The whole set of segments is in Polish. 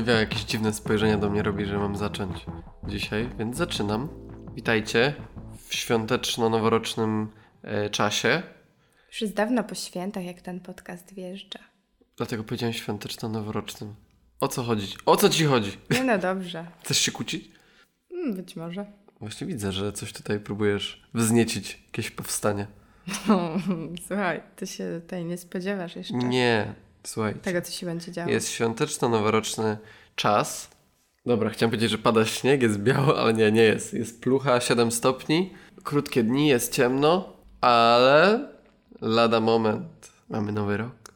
Oliwia jakieś dziwne spojrzenia do mnie robi, że mam zacząć dzisiaj, więc zaczynam. Witajcie w świąteczno-noworocznym e, czasie. Już jest dawno po świętach, jak ten podcast wjeżdża. Dlatego powiedziałem świąteczno-noworocznym. O co chodzi? O co ci chodzi? Nie no dobrze. Chcesz się kłócić? Mm, Być może. Właśnie widzę, że coś tutaj próbujesz wzniecić, jakieś powstanie. Słuchaj, ty się tutaj nie spodziewasz jeszcze Nie, słuchajcie. tego, co się będzie działo. Jest świąteczno-noworoczny czas. Dobra, chciałem powiedzieć, że pada śnieg, jest biało, ale nie, nie jest. Jest plucha 7 stopni, krótkie dni, jest ciemno, ale lada moment. Mamy nowy rok.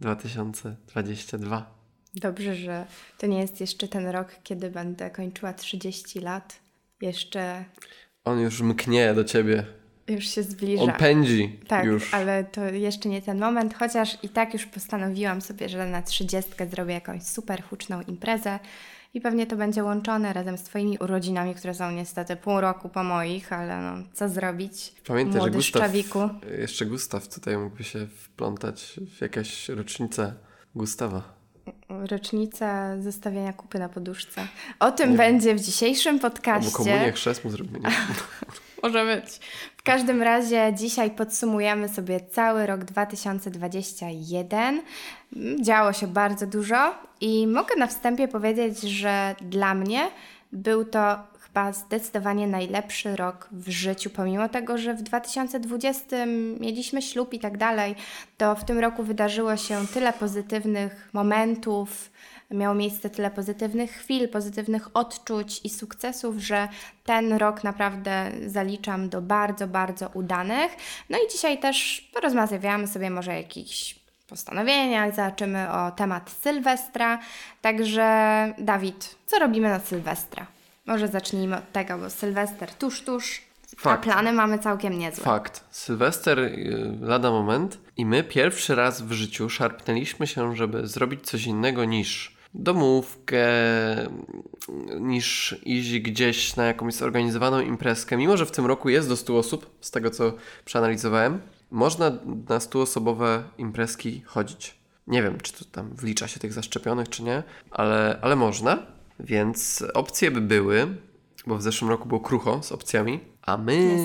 2022. Dobrze, że to nie jest jeszcze ten rok, kiedy będę kończyła 30 lat. Jeszcze On już mknie do ciebie. Już się zbliża. On pędzi Tak, już. ale to jeszcze nie ten moment, chociaż i tak już postanowiłam sobie, że na trzydziestkę zrobię jakąś super huczną imprezę i pewnie to będzie łączone razem z Twoimi urodzinami, które są niestety pół roku po moich, ale no, co zrobić? Pamiętaj, Młody że Gustaw, szczawiku. jeszcze Gustaw tutaj mógłby się wplątać w jakąś rocznicę Gustawa. Rocznica zostawiania kupy na poduszce. O tym będzie w dzisiejszym Albo podcaście. komunię chrzest mu zrobimy. nie? Może być. W każdym razie dzisiaj podsumujemy sobie cały rok 2021. Mm, Działo się bardzo dużo i mogę na wstępie powiedzieć, że dla mnie był to chyba zdecydowanie najlepszy rok w życiu, pomimo tego, że w 2020 mieliśmy ślub i tak dalej, to w tym roku wydarzyło się tyle pozytywnych momentów, miało miejsce tyle pozytywnych chwil, pozytywnych odczuć i sukcesów, że ten rok naprawdę zaliczam do bardzo, bardzo udanych. No i dzisiaj też porozmawiamy sobie może o jakichś postanowieniach, zobaczymy o temat Sylwestra. Także Dawid, co robimy na Sylwestra? Może zacznijmy od tego, bo Sylwester tuż, tuż, a Fakt. plany mamy całkiem niezłe. Fakt. Sylwester y, lada moment i my pierwszy raz w życiu szarpnęliśmy się, żeby zrobić coś innego niż domówkę, niż iść gdzieś na jakąś zorganizowaną imprezkę. Mimo, że w tym roku jest do 100 osób, z tego co przeanalizowałem, można na 100-osobowe imprezki chodzić. Nie wiem, czy to tam wlicza się tych zaszczepionych, czy nie, ale, ale można. Więc opcje by były, bo w zeszłym roku było krucho z opcjami, a my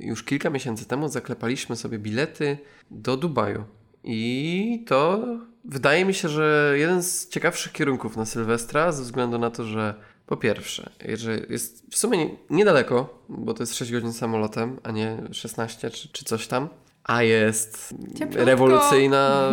już kilka miesięcy temu zaklepaliśmy sobie bilety do Dubaju. I to wydaje mi się, że jeden z ciekawszych kierunków na Sylwestra, ze względu na to, że po pierwsze, że jest w sumie nie- niedaleko, bo to jest 6 godzin samolotem, a nie 16 czy, czy coś tam, a jest Cieplutko. rewolucyjna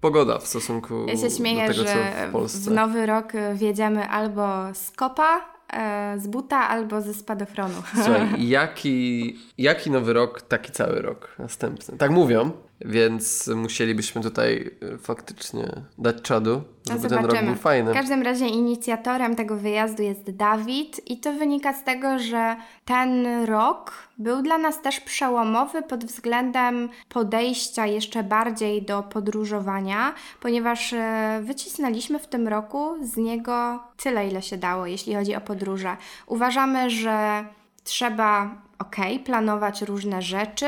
pogoda w stosunku Ja się śmieję, do tego, że co w Polsce. w nowy rok wjedziemy albo z kopa, e, z buta, albo ze spadochronu. Słuchaj, jaki, jaki nowy rok, taki cały rok następny. Tak mówią, więc musielibyśmy tutaj y, faktycznie dać czadu, żeby ten rok był W fajny. każdym razie inicjatorem tego wyjazdu jest Dawid i to wynika z tego, że ten rok był dla nas też przełomowy pod względem podejścia jeszcze bardziej do podróżowania, ponieważ e, wycisnęliśmy w tym roku z niego tyle, ile się dało, jeśli chodzi o podróże. Uważamy, że trzeba ok, planować różne rzeczy,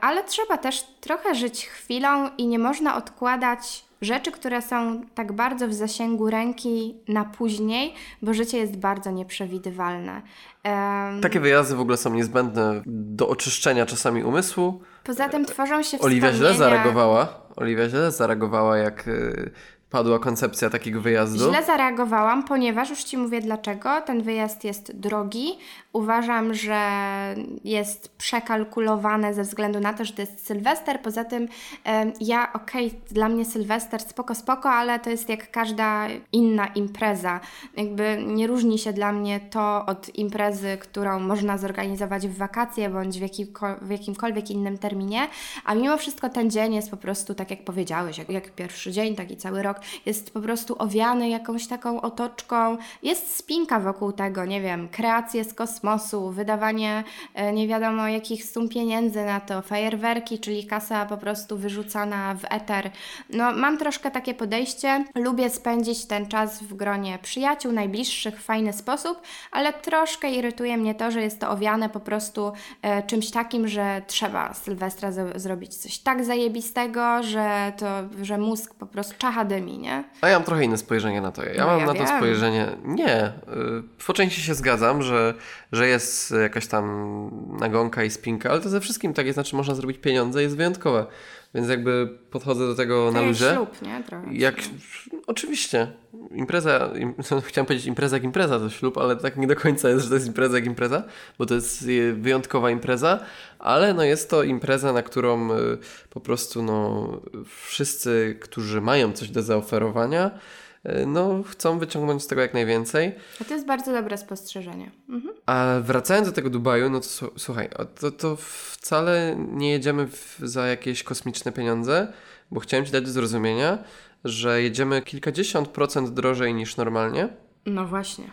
ale trzeba też trochę żyć chwilą i nie można odkładać rzeczy, które są tak bardzo w zasięgu ręki na później, bo życie jest bardzo nieprzewidywalne. Em, Takie wyjazdy w ogóle są niezbędne do oczyszczenia czasami umysłu. Poza tym tworzą się Oliwia źle zareagowała. Oliwia źle zareagowała, jak y, padła koncepcja takiego wyjazdu. Źle zareagowałam, ponieważ już Ci mówię dlaczego. Ten wyjazd jest drogi. Uważam, że jest przekalkulowane ze względu na to, że to jest Sylwester. Poza tym ja, okej, dla mnie Sylwester spoko, spoko, ale to jest jak każda inna impreza. Jakby nie różni się dla mnie to od imprezy, którą można zorganizować w wakacje bądź w, w jakimkolwiek innym terminie, a mimo wszystko ten dzień jest po prostu, tak jak powiedziałeś, jak, jak pierwszy dzień, taki cały rok, jest po prostu owiany jakąś taką otoczką. Jest spinka wokół tego, nie wiem, kreacje z kosmosu, wydawanie e, nie wiadomo jakich sum pieniędzy na to, fajerwerki, czyli kasa po prostu wyrzucana w eter. No, mam troszkę takie podejście. Lubię spędzić ten czas w gronie przyjaciół, najbliższych w fajny sposób, ale troszkę irytuje mnie to, że jest to owiane po prostu e, czymś takim, że trzeba Sylwestra zrobić coś tak zajebistego, że to, że mózg po prostu czacha dymi. Nie? A ja mam trochę inne spojrzenie na to. Ja No mam ja na to wiem. spojrzenie. Nie. y, Po części się zgadzam, że, że jest jakaś tam nagonka i spinka, ale to ze wszystkim tak jest, znaczy można zrobić pieniądze, jest wyjątkowe. Więc jakby podchodzę do tego na Tak jak luzie. ślub, nie? Trochę. Jak, oczywiście, impreza, im, chciałem powiedzieć impreza jak impreza to ślub, ale tak nie do końca jest, że to jest impreza jak impreza, bo to jest y, wyjątkowa impreza, ale no jest to impreza, na którą y, po prostu no, wszyscy, którzy mają coś do zaoferowania, no chcą wyciągnąć z tego jak najwięcej. A to jest bardzo dobre spostrzeżenie. Mhm. A wracając do tego Dubaju, no to słuchaj, to, to wcale nie jedziemy w, za jakieś kosmiczne pieniądze, bo chciałem Ci dać do zrozumienia, że jedziemy kilkadziesiąt procent drożej niż normalnie. No właśnie.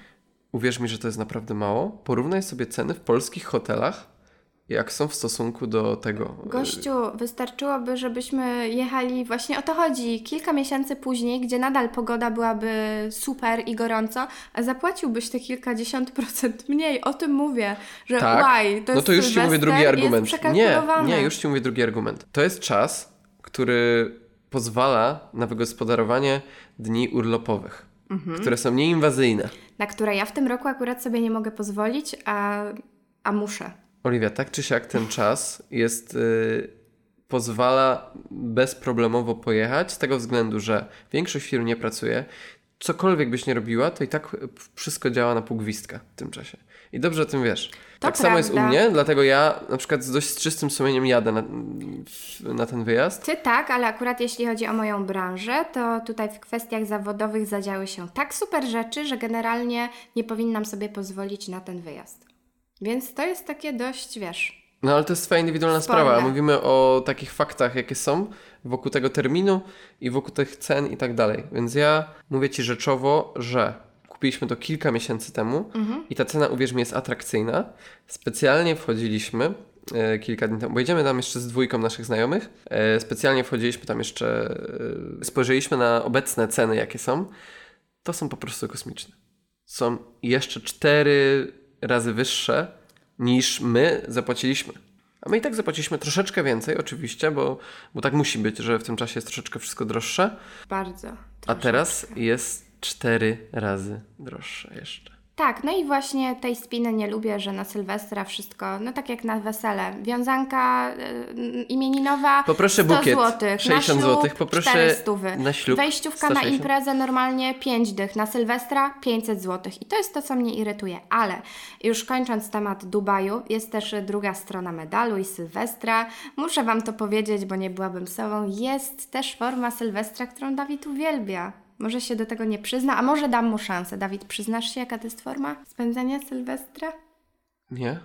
Uwierz mi, że to jest naprawdę mało. Porównaj sobie ceny w polskich hotelach, jak są w stosunku do tego. Gościu, wystarczyłoby, żebyśmy jechali, właśnie o to chodzi, kilka miesięcy później, gdzie nadal pogoda byłaby super i gorąco, a zapłaciłbyś te kilkadziesiąt procent mniej. O tym mówię, że Tak. łaj, to no to już Ci mówię drugi argument. Nie, nie, już Ci mówię drugi argument. To jest czas, który pozwala na wygospodarowanie dni urlopowych, Mhm. które są nieinwazyjne. Na które ja w tym roku akurat sobie nie mogę pozwolić, a, a muszę. Oliwia, tak czy siak ten czas jest, y, pozwala bezproblemowo pojechać z tego względu, że większość firm nie pracuje. Cokolwiek byś nie robiła, to i tak wszystko działa na pół gwizdka w tym czasie. I dobrze o tym wiesz. tak samo jest u prawda. mnie, dlatego ja na przykład z dość czystym sumieniem jadę na, na ten wyjazd. Ty tak, ale akurat jeśli chodzi o moją branżę, to tutaj w kwestiach zawodowych zadziały się tak super rzeczy, że generalnie nie powinnam sobie pozwolić na ten wyjazd. Więc to jest takie dość, wiesz, No ale to jest twoja indywidualna Sporne. sprawa. Mówimy o takich faktach, jakie są wokół tego terminu i wokół tych cen i tak dalej. Więc ja mówię ci rzeczowo, że kupiliśmy to kilka miesięcy temu i ta cena, uwierz mi, jest atrakcyjna. Specjalnie wchodziliśmy e, kilka dni temu, bo jedziemy tam jeszcze z dwójką naszych znajomych. E, specjalnie wchodziliśmy tam jeszcze, e, spojrzeliśmy na obecne ceny, jakie są. To są po prostu kosmiczne. Są jeszcze cztery razy wyższe niż my zapłaciliśmy. A my i tak zapłaciliśmy troszeczkę więcej, oczywiście, bo, bo tak musi być, że w tym czasie jest troszeczkę wszystko droższe. bardzo. A troszeczkę. teraz jest cztery razy droższe jeszcze. Tak, no i właśnie tej spiny nie lubię, że na Sylwestra wszystko, no tak jak na wesele. Wiązanka y, imieninowa Poproszę 100 bukiet, złotych, 60 na ślub złotych, poproszę 400. na ślub Wejściówka na 160. imprezę normalnie 5 dych, na Sylwestra 500 złotych. I to jest to, co mnie irytuje. Ale już kończąc temat Dubaju, jest też druga strona medalu i Sylwestra. Muszę Wam to powiedzieć, bo nie byłabym sobą. Jest też forma Sylwestra, którą Dawid uwielbia. Może się do tego nie przyzna, a może dam mu szansę. Dawid, przyznasz się, jaka to jest forma spędzania Sylwestra? Nie?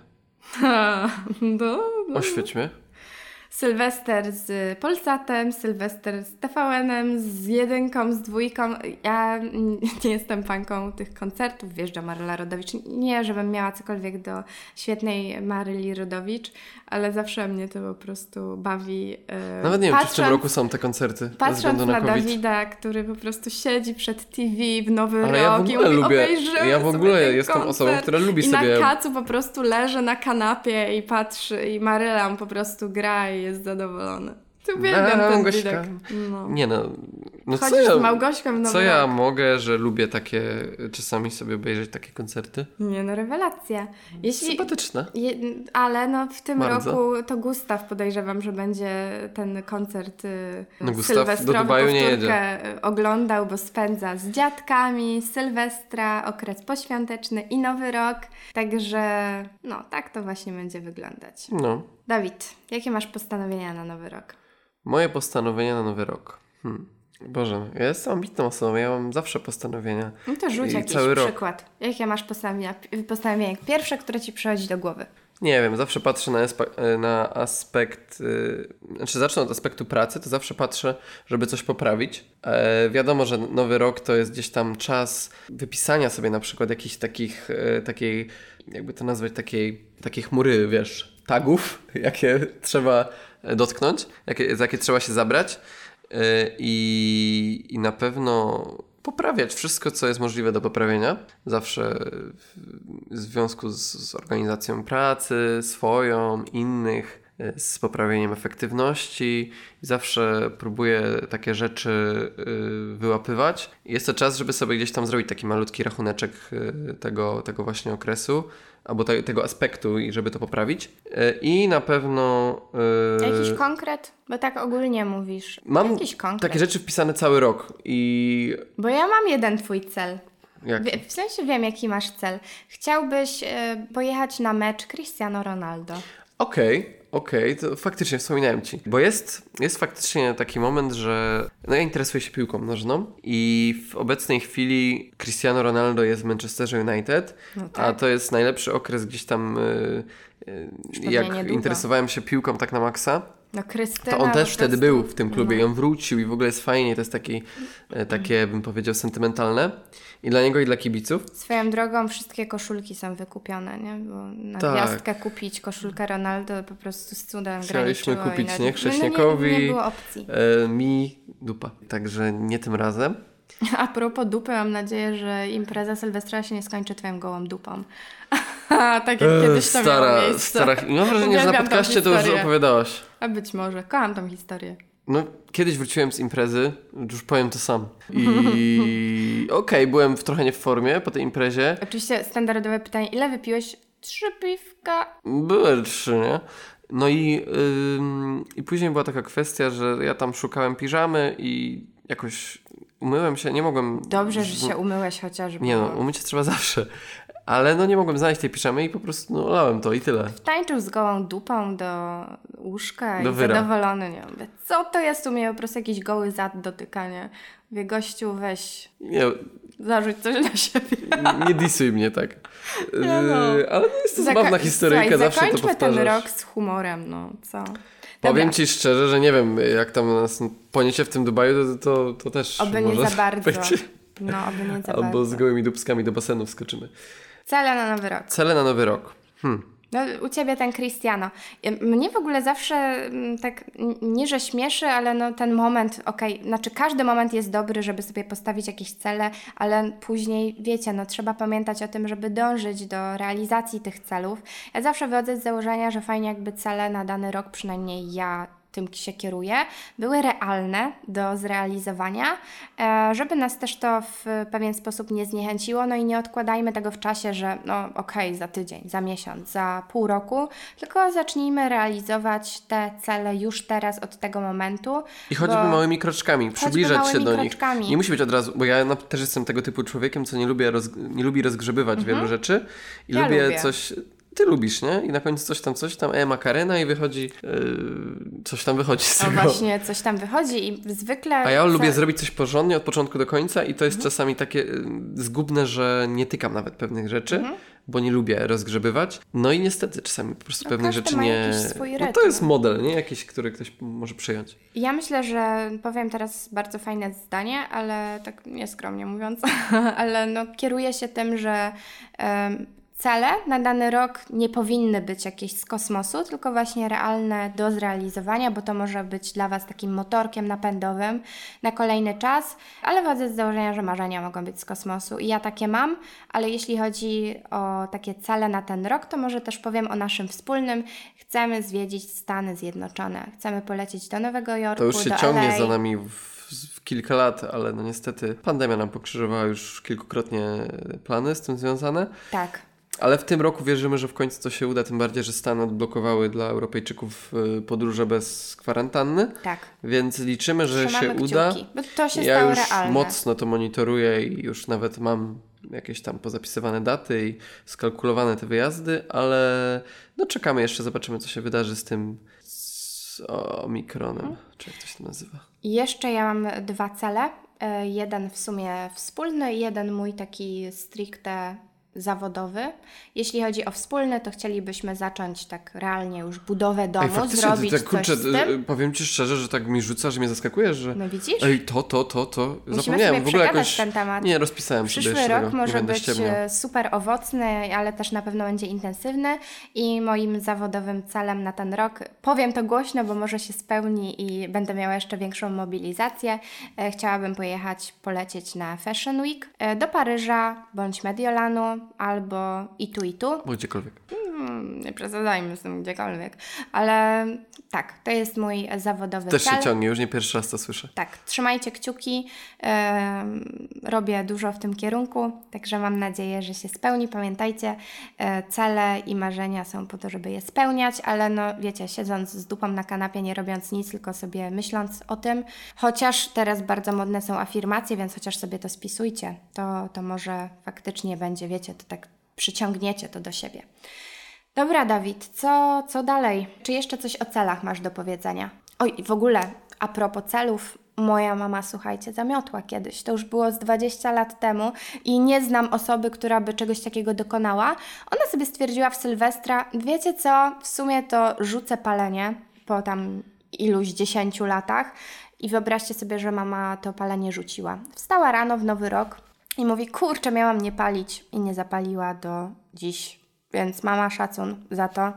no, Oświeć mnie. Sylwester z Polsatem, Sylwester z TVN-em, z jedynką, z dwójką. Ja nie jestem fanką tych koncertów, wjeżdża Maryla Rodowicz. Nie, żebym miała cokolwiek do świetnej Maryli Rodowicz, ale zawsze mnie to po prostu bawi. e, Nawet nie wiem, czy w tym patrząc- roku są te koncerty Patrząc na, na. Dawida, który po prostu siedzi przed TV w Nowy Ale ja w Rok i ogóle mówi, lubię- ja w ogóle jestem koncert. osobą, która lubi I sobie- na kacu po prostu leży na kanapie i patrzy i Maryla po prostu gra i jest zadowolony. To uwielbiam ten Małgośka. No. Nie no, no co ja, z Małgośką w co ja mogę, że lubię takie, czasami sobie obejrzeć takie koncerty? Nie no, rewelacja. Jeśli... Sympatyczne. Je, ale no w tym Bardzo. roku to Gustaw podejrzewam, że będzie ten koncert y, No Gustaw do Dubaju nie y, oglądał, bo spędza z dziadkami, Sylwestra, okres poświąteczny i Nowy Rok. Także no tak to właśnie będzie wyglądać. No. Dawid, jakie masz postanowienia na Nowy Rok? Moje postanowienia na nowy rok. Hmm. Boże, ja jestem ambitną osobą, ja mam zawsze postanowienia. No to rzuć I jakiś cały rok. przykład. Jakie masz postanowienia, postanowienia pierwsze, które Ci przychodzi do głowy? Nie wiem, zawsze patrzę na, espe- na aspekt, yy, znaczy zacznę od aspektu pracy, to zawsze patrzę, żeby coś poprawić. E, wiadomo, że nowy rok to jest gdzieś tam czas wypisania sobie na przykład jakichś takich, e, takiej, jakby to nazwać, takiej, takiej chmury, wiesz, tagów, jakie trzeba dotknąć, jakie, za jakie trzeba się zabrać e, i, i na pewno poprawiać wszystko, co jest możliwe do poprawienia. Zawsze w związku z, z organizacją pracy, swoją, innych, z poprawieniem efektywności. Zawsze próbuję takie rzeczy y, wyłapywać. Jest to czas, żeby sobie gdzieś tam zrobić taki malutki rachuneczek y, tego, tego właśnie okresu albo te, tego aspektu i żeby to poprawić. I na pewno... Jakiś konkret? Bo tak ogólnie mówisz. Mam Jakiś konkret. takie rzeczy wpisane cały rok i... Bo ja mam jeden twój cel. Jak? Wie- W sensie wiem, jaki masz cel. Chciałbyś e, pojechać na mecz Cristiano Ronaldo. Okej, okej, to faktycznie wspominałem ci. Bo jest, jest faktycznie taki moment, że no ja interesuję się piłką nożną i w obecnej chwili Cristiano Ronaldo jest w Manchesterze United, No tak. a to jest najlepszy okres gdzieś tam y, y, pewnie jak interesowałem się piłką tak na maksa. No Krystyna To on też wtedy był w tym klubie no. i on wrócił i w ogóle jest fajnie, to jest taki, e, takie bym powiedział sentymentalne i dla niego i dla kibiców. Swoją drogą wszystkie koszulki są wykupione, nie? Bo na Tak. gwiazdkę kupić koszulkę Ronaldo po prostu z cudem Chcieliśmy kupić, nawet- nie? No, Chrześniakowi. nie, nie było opcji. E, mi dupa, także nie tym razem. A propos dupy, mam nadzieję, że impreza Sylwestra się nie skończy twoją gołą dupą. tak jak E, kiedyś to miało stara, miejsce. stara. Mam wrażenie, że na podcaście to już opowiadałaś. A być może. Kocham tą historię. No, kiedyś wróciłem z imprezy, już powiem to sam. I okej, byłem w, trochę nie w formie po tej imprezie. Oczywiście standardowe pytanie, ile wypiłeś? Trzy piwka. Były trzy, nie? No i, ym, i później była taka kwestia, że ja tam szukałem piżamy i jakoś umyłem się, nie mogłem... Dobrze, że się umyłeś chociaż. Nie no, umyć się trzeba zawsze. Ale no nie mogłem znaleźć tej piżamy i po prostu no, lałem to i tyle. Tańczył z gołą dupą do łóżka Do i wyra. zadowolony. Nie mówię, co to jest u mnie po prostu jakiś goły zad dotykanie. Mówię, gościu, weź, Nie, zarzuć coś na siebie. nie disuj mnie tak. No. Yy, Ale no jest to Zaka- zabawna historyjka, Słuchaj, zawsze to zakończmy ten powtarzasz. rok z humorem, no co. Powiem Dobra, ci szczerze, że nie wiem, jak tam nas poniecie w tym Dubaju, to, to, to też Oby nie za bardzo. No, oby nie za Albo bardzo. z gołymi dupskami do basenu wskoczymy. Cele na nowy rok. Cele na nowy rok. Hmm. No, u Ciebie ten Cristiano. Mnie w ogóle zawsze mm, tak, nie że śmieszy, ale no ten moment, okej, znaczy każdy moment jest dobry, żeby sobie postawić jakieś cele, ale później, wiecie, no trzeba pamiętać o tym, żeby dążyć do realizacji tych celów. Ja zawsze wychodzę z założenia, że fajnie jakby cele na dany rok, przynajmniej ja tym się kieruję, były realne do zrealizowania, e, żeby nas też to w pewien sposób nie zniechęciło, no i nie odkładajmy tego w czasie, że no okej, za tydzień, za miesiąc, za pół roku, tylko zacznijmy realizować te cele już teraz od tego momentu. I choćby małymi kroczkami, przybliżać się do nich. kroczkami. Nie musi być od razu, bo ja na, też jestem tego typu człowiekiem, co nie, lubię roz, nie lubi rozgrzebywać wielu rzeczy. I Mhm. Ja lubię, lubię. coś... Ty lubisz, nie? I na końcu coś tam, coś tam, e, makarena i wychodzi, yy, coś tam wychodzi z O tego. właśnie, coś tam wychodzi i zwykle... A ja lubię zrobić coś porządnie od początku do końca i to Mhm. jest czasami takie y, zgubne, że nie tykam nawet pewnych rzeczy, Mhm. bo nie lubię rozgrzebywać. No i niestety czasami po prostu No pewnych rzeczy ma nie... no to jest model, nie? Jakiś, który ktoś może przyjąć. Ja myślę, że powiem teraz bardzo fajne zdanie, ale tak nieskromnie mówiąc, ale no, kieruję się tym, że cele na dany rok nie powinny być jakieś z kosmosu, tylko właśnie realne do zrealizowania, bo to może być dla Was takim motorkiem napędowym na kolejny czas, ale wychodzę z założenia, że marzenia mogą być z kosmosu i ja takie mam, ale jeśli chodzi o takie cele na ten rok, to może też powiem o naszym wspólnym. Chcemy zwiedzić Stany Zjednoczone, chcemy polecieć do Nowego Jorku, To już się do ciągnie LA. za nami w, w kilka lat, ale no niestety pandemia nam pokrzyżowała już kilkukrotnie plany z tym związane. Tak. Ale w tym roku wierzymy, że w końcu to się uda, tym bardziej, że Stany odblokowały dla Europejczyków y, podróże bez kwarantanny. Tak. Więc liczymy, że Trzymamy się kciuki, uda. to się ja stało już realne. mocno to monitoruję i już nawet mam jakieś tam pozapisywane daty i skalkulowane te wyjazdy, ale no czekamy jeszcze, zobaczymy co się wydarzy z tym z Omikronem, Mhm. czy jak to się nazywa. I jeszcze ja mam dwa cele. E, Jeden w sumie wspólny, jeden mój taki stricte zawodowy. Jeśli chodzi o wspólny, to chcielibyśmy zacząć tak realnie już budowę domu, zrobić ty, tak, kurczę, coś z tym. y, powiem Ci szczerze, że tak mi rzuca, że mnie zaskakujesz, że No widzisz? ej, to, to, to, to, Musimy zapomniałem w ogóle jakoś... ten temat. Nie, rozpisałem sobie Przyszły rok tego, może być ściemniał. e, super owocny, ale też na pewno będzie intensywny i moim zawodowym celem na ten rok, powiem to głośno, bo może się spełni i będę miała jeszcze większą mobilizację. E, Chciałabym pojechać, polecieć na Fashion Week e, do Paryża bądź Mediolanu albo i tu i tu. Bo gdziekolwiek. Hmm, nie przesadzajmy z tym gdziekolwiek. Ale tak, to jest mój zawodowy Też cel. się ciągnie, już nie pierwszy raz to słyszę. Tak, trzymajcie kciuki. em, robię dużo w tym kierunku, także mam nadzieję, że się spełni. Pamiętajcie, e, cele i marzenia są po to, żeby je spełniać, ale no wiecie, siedząc z dupą na kanapie, nie robiąc nic, tylko sobie myśląc o tym. Chociaż teraz bardzo modne są afirmacje, więc chociaż sobie to spisujcie, to, to może faktycznie będzie, wiecie, to tak przyciągniecie to do siebie. Dobra, Dawid, co, co dalej? Czy jeszcze coś o celach masz do powiedzenia? Oj, w ogóle, a propos celów, moja mama, słuchajcie, zamiotła kiedyś. To już było z 20 lat temu i nie znam osoby, która by czegoś takiego dokonała. Ona sobie stwierdziła w Sylwestra, wiecie co, w sumie to rzucę palenie po tam iluś dziesięciu latach i wyobraźcie sobie, że mama to palenie rzuciła. Wstała rano w nowy rok i mówi, kurczę, miałam nie palić i nie zapaliła do dziś. Więc mama szacun za to.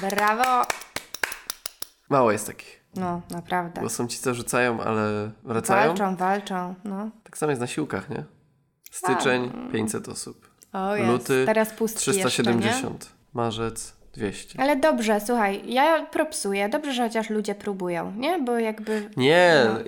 Brawo! Mało jest takich. No, naprawdę. Bo są ci, co rzucają, ale wracają. Walczą, walczą, no. Tak samo jest na siłkach, nie? Styczeń 500 osób. O jest, Luty teraz pustki jeszcze, 370. Marzec 200. nie? Ale dobrze, słuchaj, ja propsuję. Dobrze, że chociaż ludzie próbują, nie? Bo jakby... Nie, No.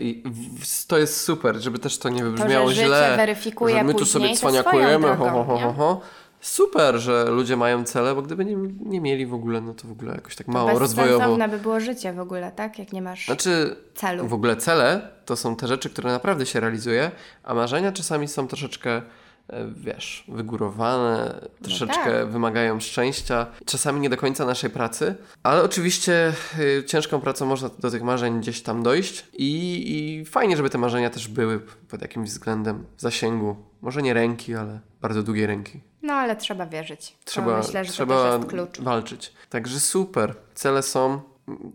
to jest super, żeby też to nie To, wybrzmiało że życie źle. weryfikuje że my tu sobie to cwaniakujemy, ho, ho, ho, ho, ho. Super, że ludzie mają cele, bo gdyby nie, nie mieli w ogóle, no to w ogóle jakoś tak mało rozwojowo. Bezsensowne by było życie w ogóle, tak? Jak nie masz Znaczy, celu. w ogóle cele to są te rzeczy, które naprawdę się realizuje, a marzenia czasami są troszeczkę, e, wiesz, wygórowane, troszeczkę tak. wymagają szczęścia, czasami nie do końca naszej pracy, ale oczywiście y, ciężką pracą można do tych marzeń gdzieś tam dojść i, i fajnie, żeby te marzenia też były pod jakimś względem w zasięgu, może nie ręki, ale bardzo długiej ręki. No, ale trzeba wierzyć. Trzeba, to myślę, że trzeba to jest klucz. walczyć. Także super, cele są.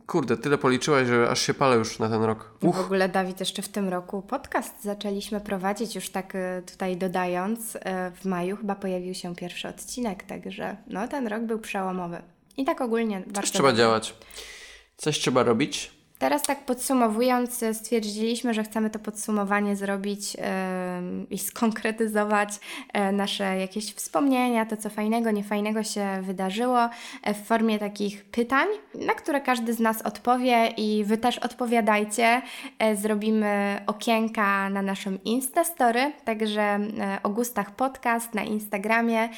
Kurde, tyle policzyłaś, że aż się palę już na ten rok. W ogóle, Dawid, jeszcze w tym roku podcast zaczęliśmy prowadzić, już tak e, tutaj dodając, e, w maju chyba pojawił się pierwszy odcinek, także no ten rok był przełomowy. I tak ogólnie coś bardzo trzeba dobrze. działać. Coś trzeba robić. Teraz tak podsumowując, e, stwierdziliśmy, że chcemy to podsumowanie zrobić em, i skonkretyzować e, nasze jakieś wspomnienia, to co fajnego, niefajnego się wydarzyło e, w formie takich pytań, na które każdy z nas odpowie i Wy też odpowiadajcie. Zrobimy okienka na naszym Instastory, także o gustach podcast na Instagramie.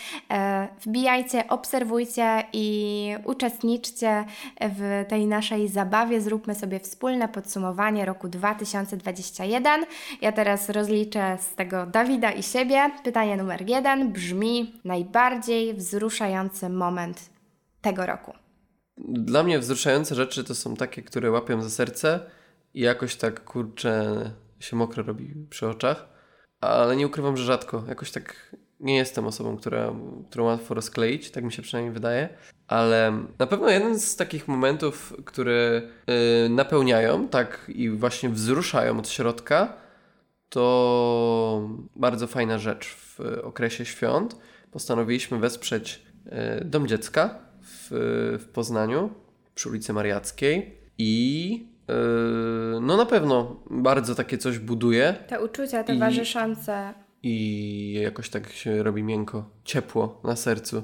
Wbijajcie, obserwujcie i uczestniczcie w tej naszej zabawie. Zróbmy sobie wspólne podsumowanie roku 2021. Ja teraz rozliczę z tego Dawida i siebie. Pytanie numer jeden brzmi: najbardziej wzruszający moment tego roku. Dla mnie wzruszające rzeczy to są takie, które łapią za serce i jakoś tak kurczę się mokro robi przy oczach. Ale nie ukrywam, że rzadko. Jakoś tak nie jestem osobą, która, którą łatwo rozkleić, tak mi się przynajmniej wydaje. Ale na pewno jeden z takich momentów, które y, napełniają, tak i właśnie wzruszają od środka, to bardzo fajna rzecz w okresie świąt. Postanowiliśmy wesprzeć y, Dom Dziecka w, w Poznaniu przy ulicy Mariackiej i y, no na pewno bardzo takie coś buduje Te uczucia towarzyszące. I jakoś tak się robi miękko, ciepło na sercu.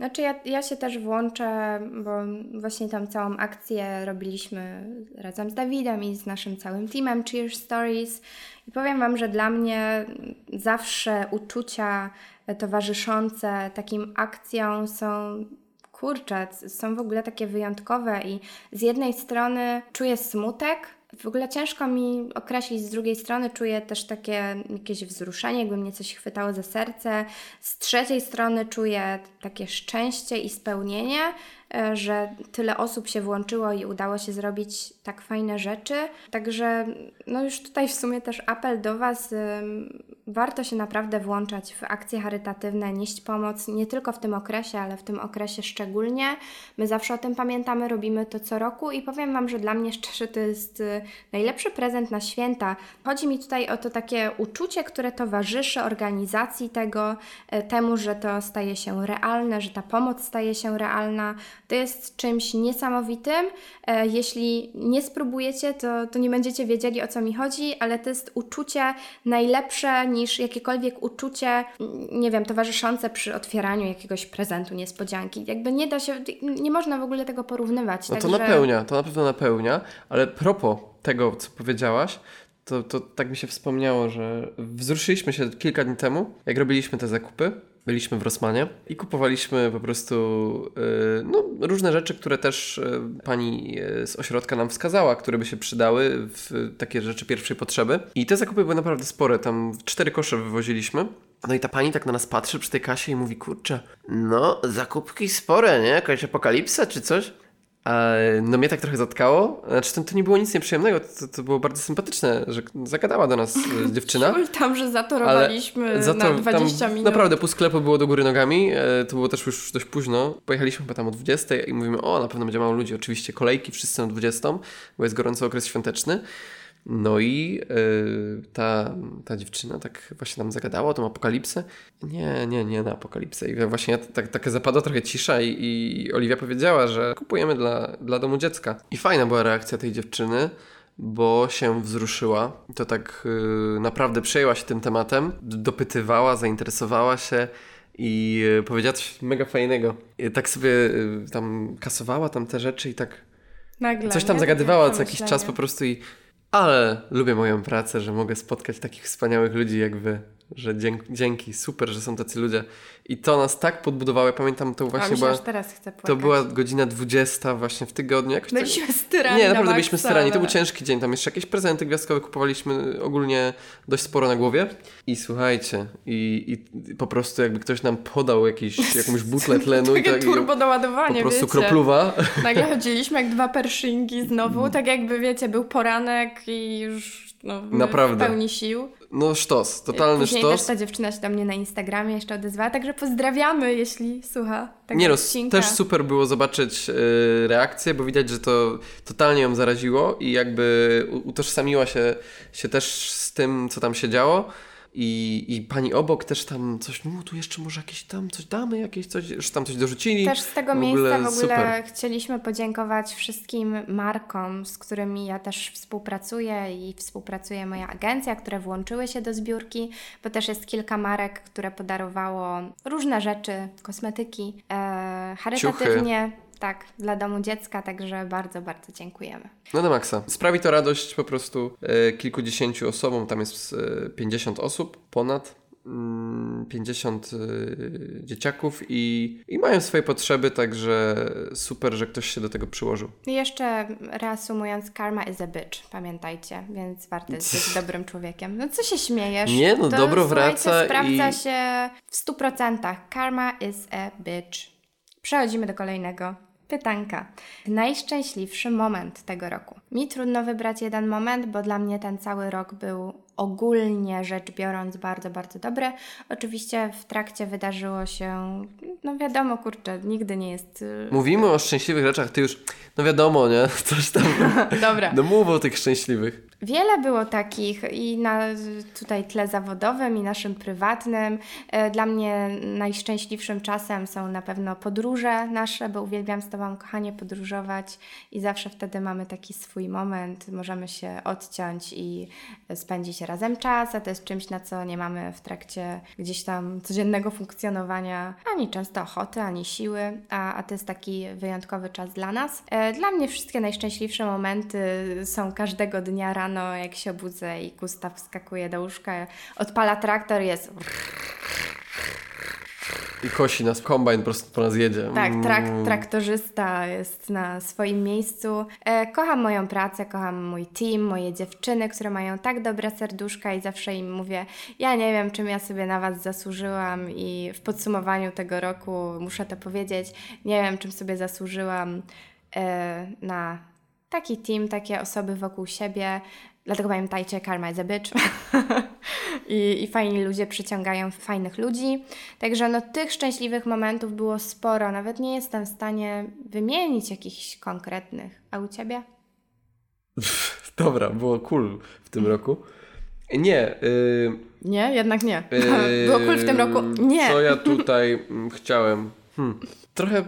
Znaczy ja, ja się też włączę, bo właśnie tam całą akcję robiliśmy razem z Dawidem i z naszym całym teamem Cheers Stories i powiem Wam, że dla mnie zawsze uczucia towarzyszące takim akcjom są kurczę, są w ogóle takie wyjątkowe i z jednej strony czuję smutek, w ogóle ciężko mi określić, z drugiej strony czuję też takie jakieś wzruszenie, jakby mnie coś chwytało za serce. Z trzeciej strony czuję takie szczęście i spełnienie, że tyle osób się włączyło i udało się zrobić tak fajne rzeczy. Także no już tutaj w sumie też apel do Was. Warto się naprawdę włączać w akcje charytatywne, nieść pomoc nie tylko w tym okresie, ale w tym okresie szczególnie. My zawsze o tym pamiętamy, robimy to co roku i powiem Wam, że dla mnie szczerze to jest y, najlepszy prezent na święta. Chodzi mi tutaj o to takie uczucie, które towarzyszy organizacji tego, y, temu, że to staje się realne, że ta pomoc staje się realna. To jest czymś niesamowitym. E, jeśli nie spróbujecie, to, to nie będziecie wiedzieli o co mi chodzi, ale to jest uczucie najlepsze niż jakiekolwiek uczucie, nie wiem, towarzyszące przy otwieraniu jakiegoś prezentu, niespodzianki. Jakby nie da się, nie można w ogóle tego porównywać. No to także- napełnia, to na pewno napełnia, ale propos tego, co powiedziałaś, to, to tak mi się wspomniało, że wzruszyliśmy się kilka dni temu, jak robiliśmy te zakupy. Byliśmy w Rossmanie i kupowaliśmy po prostu yy, no, różne rzeczy, które też yy, pani yy, z ośrodka nam wskazała, które by się przydały w takie rzeczy pierwszej potrzeby. I te zakupy były naprawdę spore, tam cztery kosze wywoziliśmy. No i ta pani tak na nas patrzy przy tej kasie i mówi, kurczę, no zakupki spore, nie? Jakaś apokalipsa czy coś? No mnie tak trochę zatkało. Znaczy to, to nie było nic nieprzyjemnego, to, to było bardzo sympatyczne, że zagadała do nas e, dziewczyna. Tam, że zatorowaliśmy Za to na 20 tam minut. Naprawdę pół sklepu było do góry nogami. E, to było też już dość późno. Pojechaliśmy chyba tam o 20 i mówimy, o na pewno będzie mało ludzi. Oczywiście kolejki wszyscy na 20, bo jest gorący okres świąteczny. No i e, ta, ta dziewczyna tak właśnie nam zagadała o tą apokalipsę. Nie, nie, nie na apokalipsę. I właśnie tak, taka zapadła trochę cisza i, i Oliwia powiedziała, że kupujemy dla, dla domu dziecka. I fajna była reakcja tej dziewczyny bo się wzruszyła. To tak y, naprawdę przejęła się tym tematem, dopytywała, zainteresowała się i y, powiedziała coś mega fajnego. I tak sobie y, tam kasowała tam te rzeczy i tak Nagle, coś tam nie? zagadywała co jakiś czas po prostu i ale lubię moją pracę, że mogę spotkać takich wspaniałych ludzi jak wy. Że dzięki, dzięki, super, że są tacy ludzie. I to nas tak podbudowało. Ja pamiętam to A właśnie się była, teraz płakać. to była godzina 20 właśnie w tygodniu. Jakoś tak, Byliśmy styrani nie, na naprawdę maksa, byliśmy starani. To był ciężki dzień. Tam jeszcze jakieś prezenty gwiazdkowe kupowaliśmy ogólnie dość sporo na głowie. I słuchajcie, i, i po prostu jakby ktoś nam podał jakiś, jakąś butlę tlenu i tak, turbo po doładowanie, prostu wiecie. kropluwa. Nagle chodziliśmy jak dwa perszyngi znowu, tak jakby wiecie, był poranek i już no, Naprawdę. w pełni sił. No sztos, totalny Później sztos. też ta dziewczyna się do mnie na Instagramie jeszcze odezwała, także pozdrawiamy, jeśli słucha tego Nie no, odcinka. też super było zobaczyć y, reakcję, bo widać, że to totalnie ją zaraziło i jakby utożsamiła się, się też z tym, co tam się działo. I, I pani obok też tam coś, no tu jeszcze może jakieś tam coś damy, jakieś coś, już tam coś dorzucili. Też z tego W miejsca w ogóle super. chcieliśmy podziękować wszystkim markom, z którymi ja też współpracuję i współpracuje moja agencja, które włączyły się do zbiórki, bo też jest kilka marek, które podarowało różne rzeczy, kosmetyki, e, charytatywnie. Tak, dla domu dziecka, także bardzo, bardzo dziękujemy. No do maksa. Sprawi to radość po prostu e, kilkudziesięciu osobom, tam jest e, 50 osób ponad. mm, 50 e, dzieciaków i, i mają swoje potrzeby, także super, że ktoś się do tego przyłożył. I jeszcze reasumując, karma is a bitch, pamiętajcie, więc warto jest być dobrym człowiekiem. No co się śmiejesz? Nie, no, to, dobro wraca sprawdza i- się w 100%. Karma is a bitch. Przechodzimy do kolejnego pytanka. Najszczęśliwszy moment tego roku. Mi trudno wybrać jeden moment, bo dla mnie ten cały rok był ogólnie rzecz biorąc bardzo, bardzo dobry. Oczywiście w trakcie wydarzyło się, no wiadomo, kurczę, nigdy nie jest... y, Mówimy o szczęśliwych rzeczach, ty już, no wiadomo, nie? Coś tam. Dobra. No mów o tych szczęśliwych. Wiele było takich i na tutaj tle zawodowym i naszym prywatnym. E, Dla mnie najszczęśliwszym czasem są na pewno podróże nasze, bo uwielbiam z Tobą, kochanie, podróżować i zawsze wtedy mamy taki swój moment, możemy się odciąć i spędzić razem czas, a to jest czymś, na co nie mamy w trakcie gdzieś tam codziennego funkcjonowania ani często ochoty, ani siły, a, a to jest taki wyjątkowy czas dla nas. E, Dla mnie wszystkie najszczęśliwsze momenty są każdego dnia rano, jak się obudzę i Gustaw wskakuje do łóżka, odpala traktor, jest I kosi nas, kombajn po prostu po nas jedzie. Tak, trak, Mm. traktorzysta jest na swoim miejscu. E, kocham moją pracę, kocham mój team, moje dziewczyny, które mają tak dobre serduszka i zawsze im mówię, ja nie wiem, czym ja sobie na Was zasłużyłam i w podsumowaniu tego roku muszę to powiedzieć, nie wiem, czym sobie zasłużyłam e, na taki team, takie osoby wokół siebie. Dlatego pamiętajcie, karma is a bitch. I, I fajni ludzie przyciągają fajnych ludzi. Także no, tych szczęśliwych momentów było sporo. Nawet nie jestem w stanie wymienić jakichś konkretnych. A u Ciebie? Dobra, było cool w tym roku. Nie. y, Nie, jednak nie. y, Było cool w tym roku? Nie. Co ja tutaj mm, chciałem? Hmm. Trochę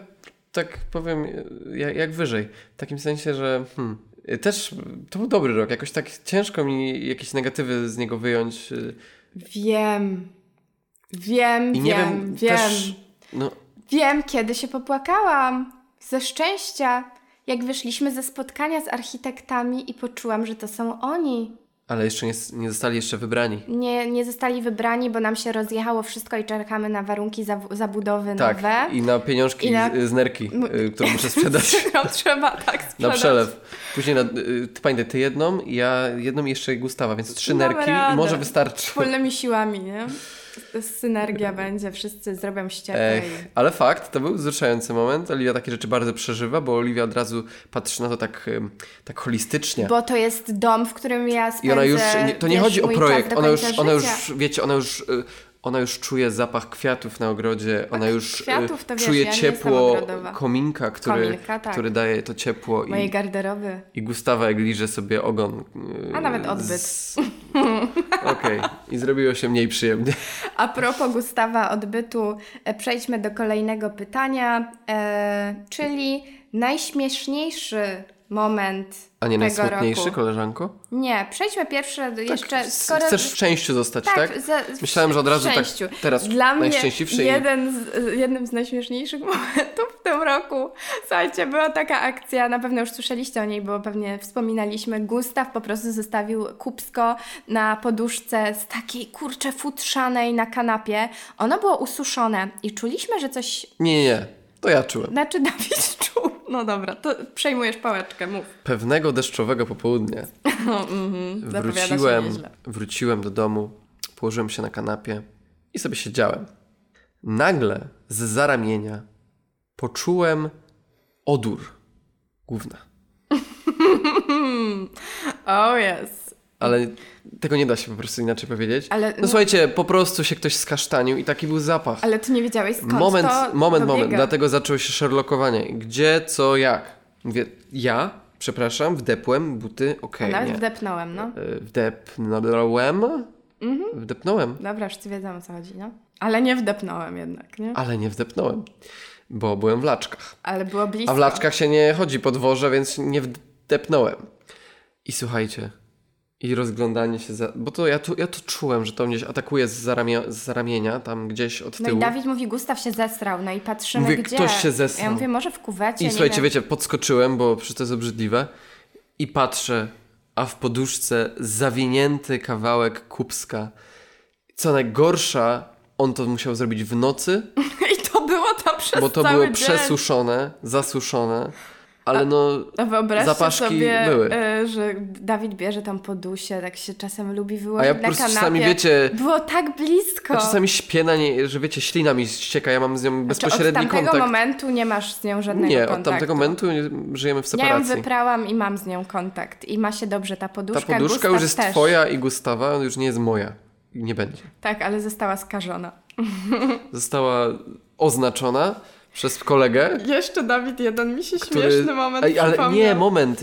tak powiem, jak, jak wyżej. W takim sensie, że hmm, też to był dobry rok. Jakoś tak ciężko mi jakieś negatywy z niego wyjąć. y, Wiem. Wiem, I wiem, wiem, wiem. też. No, Wiem, kiedy się popłakałam. Ze szczęścia. Jak wyszliśmy ze spotkania z architektami i poczułam, że to są oni. Ale jeszcze nie, nie zostali jeszcze wybrani. Nie, nie zostali wybrani, bo nam się rozjechało wszystko i czekamy na warunki zabu- zabudowy Tak, nowe. i na pieniążki I na- z- z nerki, y, którą muszę sprzedać. No, trzeba tak sprzedać. Na przelew. Później, na, y, ty pamiętaj, ty jedną, ja jedną i jeszcze Gustawa, więc trzy Damy nerki i może wystarczy. Wspólnymi siłami, nie? Synergia będzie, wszyscy zrobią ścieżkę. Ech, ale fakt, to był wzruszający moment. Oliwia takie rzeczy bardzo przeżywa, bo Oliwia od razu patrzy na to tak, tak holistycznie. Bo to jest dom, w którym ja spędzę, I ona już, to nie wiesz, chodzi o projekt, ona już, ona już, wiecie, ona już, y, ona już czuje zapach kwiatów na ogrodzie, ona już y, kwiatów to wiesz, czuje ja ciepło kominka, który, Kominka, tak. który daje to ciepło Mojej i, garderoby. i Gustawa jak liże sobie ogon. y, A nawet odbyt. z- Okej, i zrobiło się mniej przyjemnie. A propos Gustawa odbytu, e, przejdźmy do kolejnego pytania, e, czyli najśmieszniejszy moment A nie tego najsmutniejszy, roku. koleżanko? Nie, przejdźmy pierwsze do jeszcze, Tak, skoro... Chcesz w szczęściu zostać, tak? Tak, za- w Myślałem, że od razu tak teraz Dla mnie najszczęśliwszy jeden z, jednym z najśmieszniejszych momentów w tym roku, słuchajcie, była taka akcja, na pewno już słyszeliście o niej, bo pewnie wspominaliśmy, Gustaw po prostu zostawił kupsko na poduszce z takiej kurcze futrzanej na kanapie. Ono było ususzone i czuliśmy, że coś... Nie, nie, nie. To ja czułem. Znaczy Dawid czuł. No dobra, to przejmujesz pałeczkę, mów. Pewnego deszczowego popołudnia mhm, wróciłem, wróciłem do domu, położyłem się na kanapie i sobie siedziałem. Nagle z zaramienia poczułem odór gówna. Oh yes. Ale tego nie da się po prostu inaczej powiedzieć. Ale- no no- słuchajcie, po prostu się ktoś skasztanił i taki był zapach. Ale ty nie wiedziałeś skąd moment, to moment, dobiega. moment. Dlatego zaczęło się Sherlockowanie. Gdzie, co, jak. Mówię, ja, przepraszam, wdepłem buty, A okej, Nawet nie. wdepnąłem, no. Y, Wdepnąłem? Mhm. Wdepnąłem, Dobra, wszyscy wiedzą o co chodzi, no. Ale nie wdepnąłem jednak, nie? ale nie wdepnąłem, bo byłem w laczkach. Ale było blisko. A w laczkach się nie chodzi po dworze, więc nie wdepnąłem. I słuchajcie, i rozglądanie się za... Bo to ja, to ja to czułem, że to mnie atakuje z, zaramia, z zaramienia, tam gdzieś od No tyłu. i Dawid mówi, Gustaw się zesrał, no i patrzymy Mówię, gdzie. ktoś się zesrał. Ja mówię, może w kuwecie, I słuchajcie, wiem. wiecie, podskoczyłem, bo przecież to jest obrzydliwe. I patrzę, a w poduszce zawinięty kawałek kubska. Co najgorsza, on to musiał zrobić w nocy, I to było tam przez bo to było dzień. przesuszone, zasuszone. Ale no, A wyobraźcie zapaszki sobie, były. e, że Dawid bierze tam podusie, tak się czasem lubi wyłożyć a ja po na prostu kanapie. czasami, wiecie, Było tak blisko. ja czasami śpię na niej, że wiecie, ślina mi ścieka, ja mam z nią Czy od bezpośredni tamtego kontakt. momentu nie masz z nią żadnego Nie, kontaktu? od tamtego momentu nie- żyjemy w Ja ją separacji. wyprałam i mam z nią kontakt. I ma się dobrze ta Ta poduszka. poduszka Gustaw już jest też. twoja i Gustawa, już nie jest moja. I nie będzie. Tak, ale została skażona. Została oznaczona przez kolegę, Jeszcze Dawid, jeden mi się który... Ej, ale nie, moment.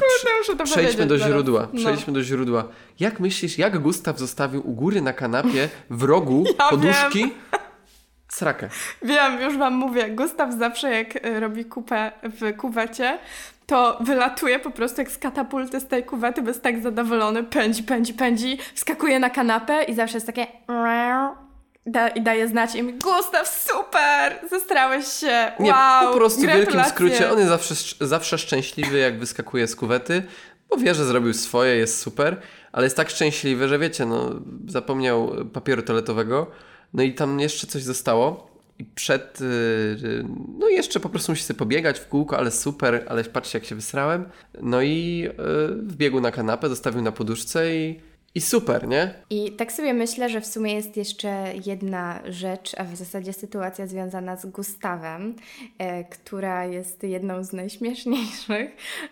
To Przejdźmy do zaraz. źródła. No. Przejdźmy do źródła. Jak myślisz, jak Gustaw zostawił u góry na kanapie w rogu Ja poduszki srakę? Wiem, już wam mówię. Gustaw zawsze jak y, robi kupę w kuwecie, to wylatuje po prostu jak z katapulty z tej kuwety, bo jest tak zadowolony, pędzi, pędzi, pędzi, wskakuje na kanapę i zawsze jest takie da, i daje znać im Gustaw, super, zestrałeś się, Nie, wow, po prostu w wielkim skrócie on jest zawsze, zawsze szczęśliwy, jak wyskakuje z kuwety, bo wie, że zrobił swoje, jest super, ale jest tak szczęśliwy, że wiecie, no, zapomniał papieru toaletowego, no i tam jeszcze coś zostało. I przed, yy, no jeszcze po prostu musi sobie pobiegać w kółko, ale super, ale patrzcie jak się wysrałem. No i yy, wbiegł na kanapę, zostawił na poduszce i, i super, nie? I tak sobie myślę, że w sumie jest jeszcze jedna rzecz, a w zasadzie sytuacja związana z Gustawem, e, która jest jedną z najśmieszniejszych,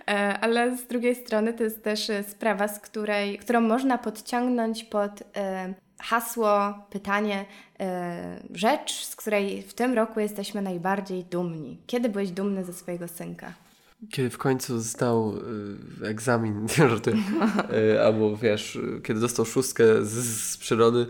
e, ale z drugiej strony to jest też sprawa, z której, którą można podciągnąć pod e, hasło, pytanie, e, rzecz, z której w tym roku jesteśmy najbardziej dumni. Kiedy byłeś dumny ze swojego synka? Kiedy w końcu zdał y, egzamin, nie żartuję, y, albo wiesz, y, kiedy dostał szóstkę z, z przyrody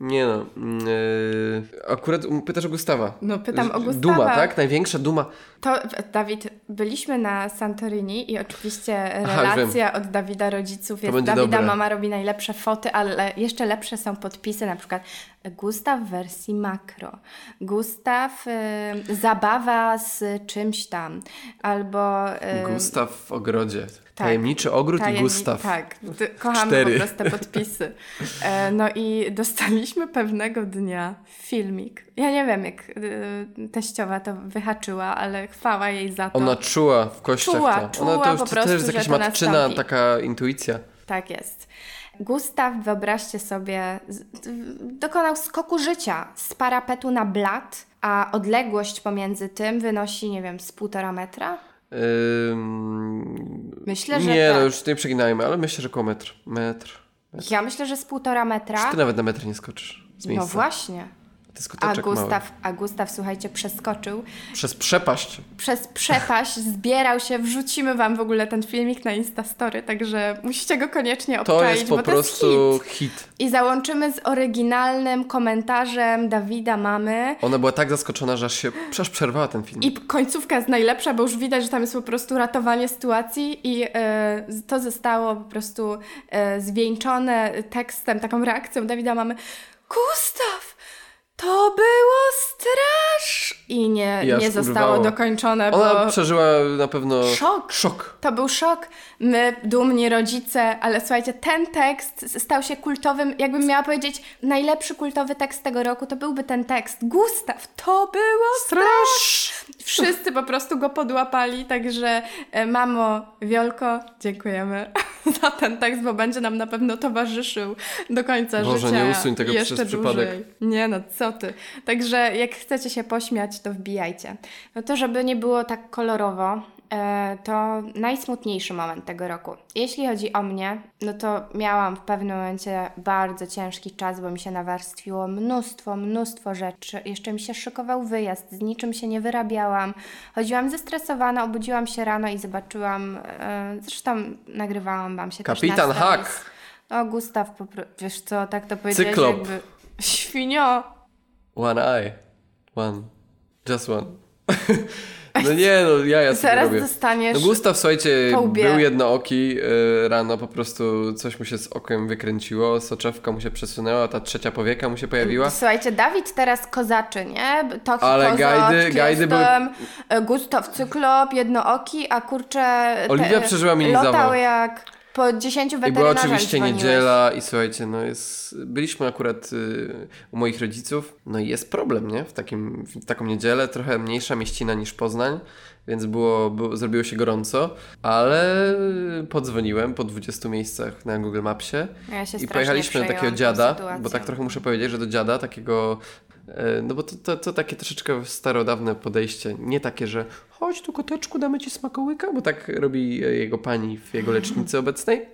Nie no. Yy, akurat pytasz o Gustawa. No pytam o Gustawa. Duma, tak? Największa duma. To, Dawid, byliśmy na Santorini i oczywiście relacja Aha, od Dawida rodziców jest Dawida dobre. mama robi najlepsze foty, ale jeszcze lepsze są podpisy, na przykład Gustaw w wersji makro, Gustaw y, zabawa z czymś tam, albo... Y, Gustaw w ogrodzie. Tak. Tajemniczy ogród Tajemni- i Gustaw. Tak, Cztery. po prostu te podpisy. E, no i dostaliśmy pewnego dnia filmik. Ja nie wiem, jak y, teściowa to wyhaczyła, ale chwała jej za to. Ona czuła w kościach czuła, to. Czuła Ona to już po prostu, też jest jakaś matczyna, taka intuicja. Tak jest. Gustaw, wyobraźcie sobie, dokonał skoku życia z parapetu na blat, a odległość pomiędzy tym wynosi, nie wiem, z półtora metra. Ym... Myślę, że. Nie, tak. no już nie przeginajmy, ale myślę, że około metr. metr. metr. Ja myślę, że z półtora metra. Czy ty nawet na metr nie skoczysz? no właśnie a Gustaw, a Gustaw, słuchajcie, przeskoczył. Przez przepaść. Przez przepaść zbierał się. Wrzucimy wam w ogóle ten filmik na Instastory, także musicie go koniecznie obczaić, To jest po prostu to jest hit. hit. I załączymy z oryginalnym komentarzem Dawida mamy. Ona była tak zaskoczona, że aż się aż przerwała ten film. I końcówka jest najlepsza, bo już widać, że tam jest po prostu ratowanie sytuacji i e, to zostało po prostu e, zwieńczone tekstem, taką reakcją Dawida mamy. Gustaw! Było strasz! I nie, nie zostało dokończone, Ona przeżyła na pewno... Szok. Szok. To był szok. My, dumni rodzice, ale słuchajcie, ten tekst stał się kultowym, jakbym miała powiedzieć, najlepszy kultowy tekst tego roku, to byłby ten tekst. Gustaw, to było strasz! Wszyscy po prostu go podłapali, także e, mamo, Wiolko, dziękujemy za ten tekst, bo będzie nam na pewno towarzyszył do końca Boże, życia. nie usuń tego jeszcze przez dłużej. przypadek. Nie no, co ty. Także jak chcecie się pośmiać, to wbijajcie. No to, żeby nie było tak kolorowo, e, to najsmutniejszy moment tego roku. Jeśli chodzi o mnie, no to miałam w pewnym momencie bardzo ciężki czas, bo mi się nawarstwiło mnóstwo, mnóstwo rzeczy. Jeszcze mi się szykował wyjazd, z niczym się nie wyrabiałam. Chodziłam zestresowana, obudziłam się rano i zobaczyłam, e, zresztą nagrywałam Wam się Kapitan też Hack! O, Gustaw, wiesz co, tak to powiedziałeś Cyklop. jakby... Świnio! One eye. One. Just one. No nie, no ja ja sobie Zaraz robię. dostaniesz No Gustaw, słuchajcie, był jednooki yy, rano, po prostu coś mu się z okiem wykręciło, soczewka mu się przesunęła, ta trzecia powieka mu się pojawiła. Słuchajcie, Dawid teraz kozaczy, nie? Toki Ale kozak, gajdy- gajdy były- Gustaw Cyklop, jednooki, a kurczę... Oliwia przeżyła mini Lotał jak po 10 I weterynarzach była oczywiście dzwoniłeś. niedziela i słuchajcie, no jest, byliśmy akurat y, u moich rodziców, no i jest problem, nie? W, takim, w taką niedzielę, trochę mniejsza mieścina niż Poznań, więc było, było, zrobiło się gorąco, ale podzwoniłem po 20 miejscach na Google Mapsie Ja i pojechaliśmy do takiego dziada, bo tak trochę muszę powiedzieć, że do dziada takiego no bo to, to, to takie troszeczkę starodawne podejście. Nie takie, że chodź tu koteczku, damy ci smakołyka, bo tak robi e, jego pani w jego lecznicy obecnej.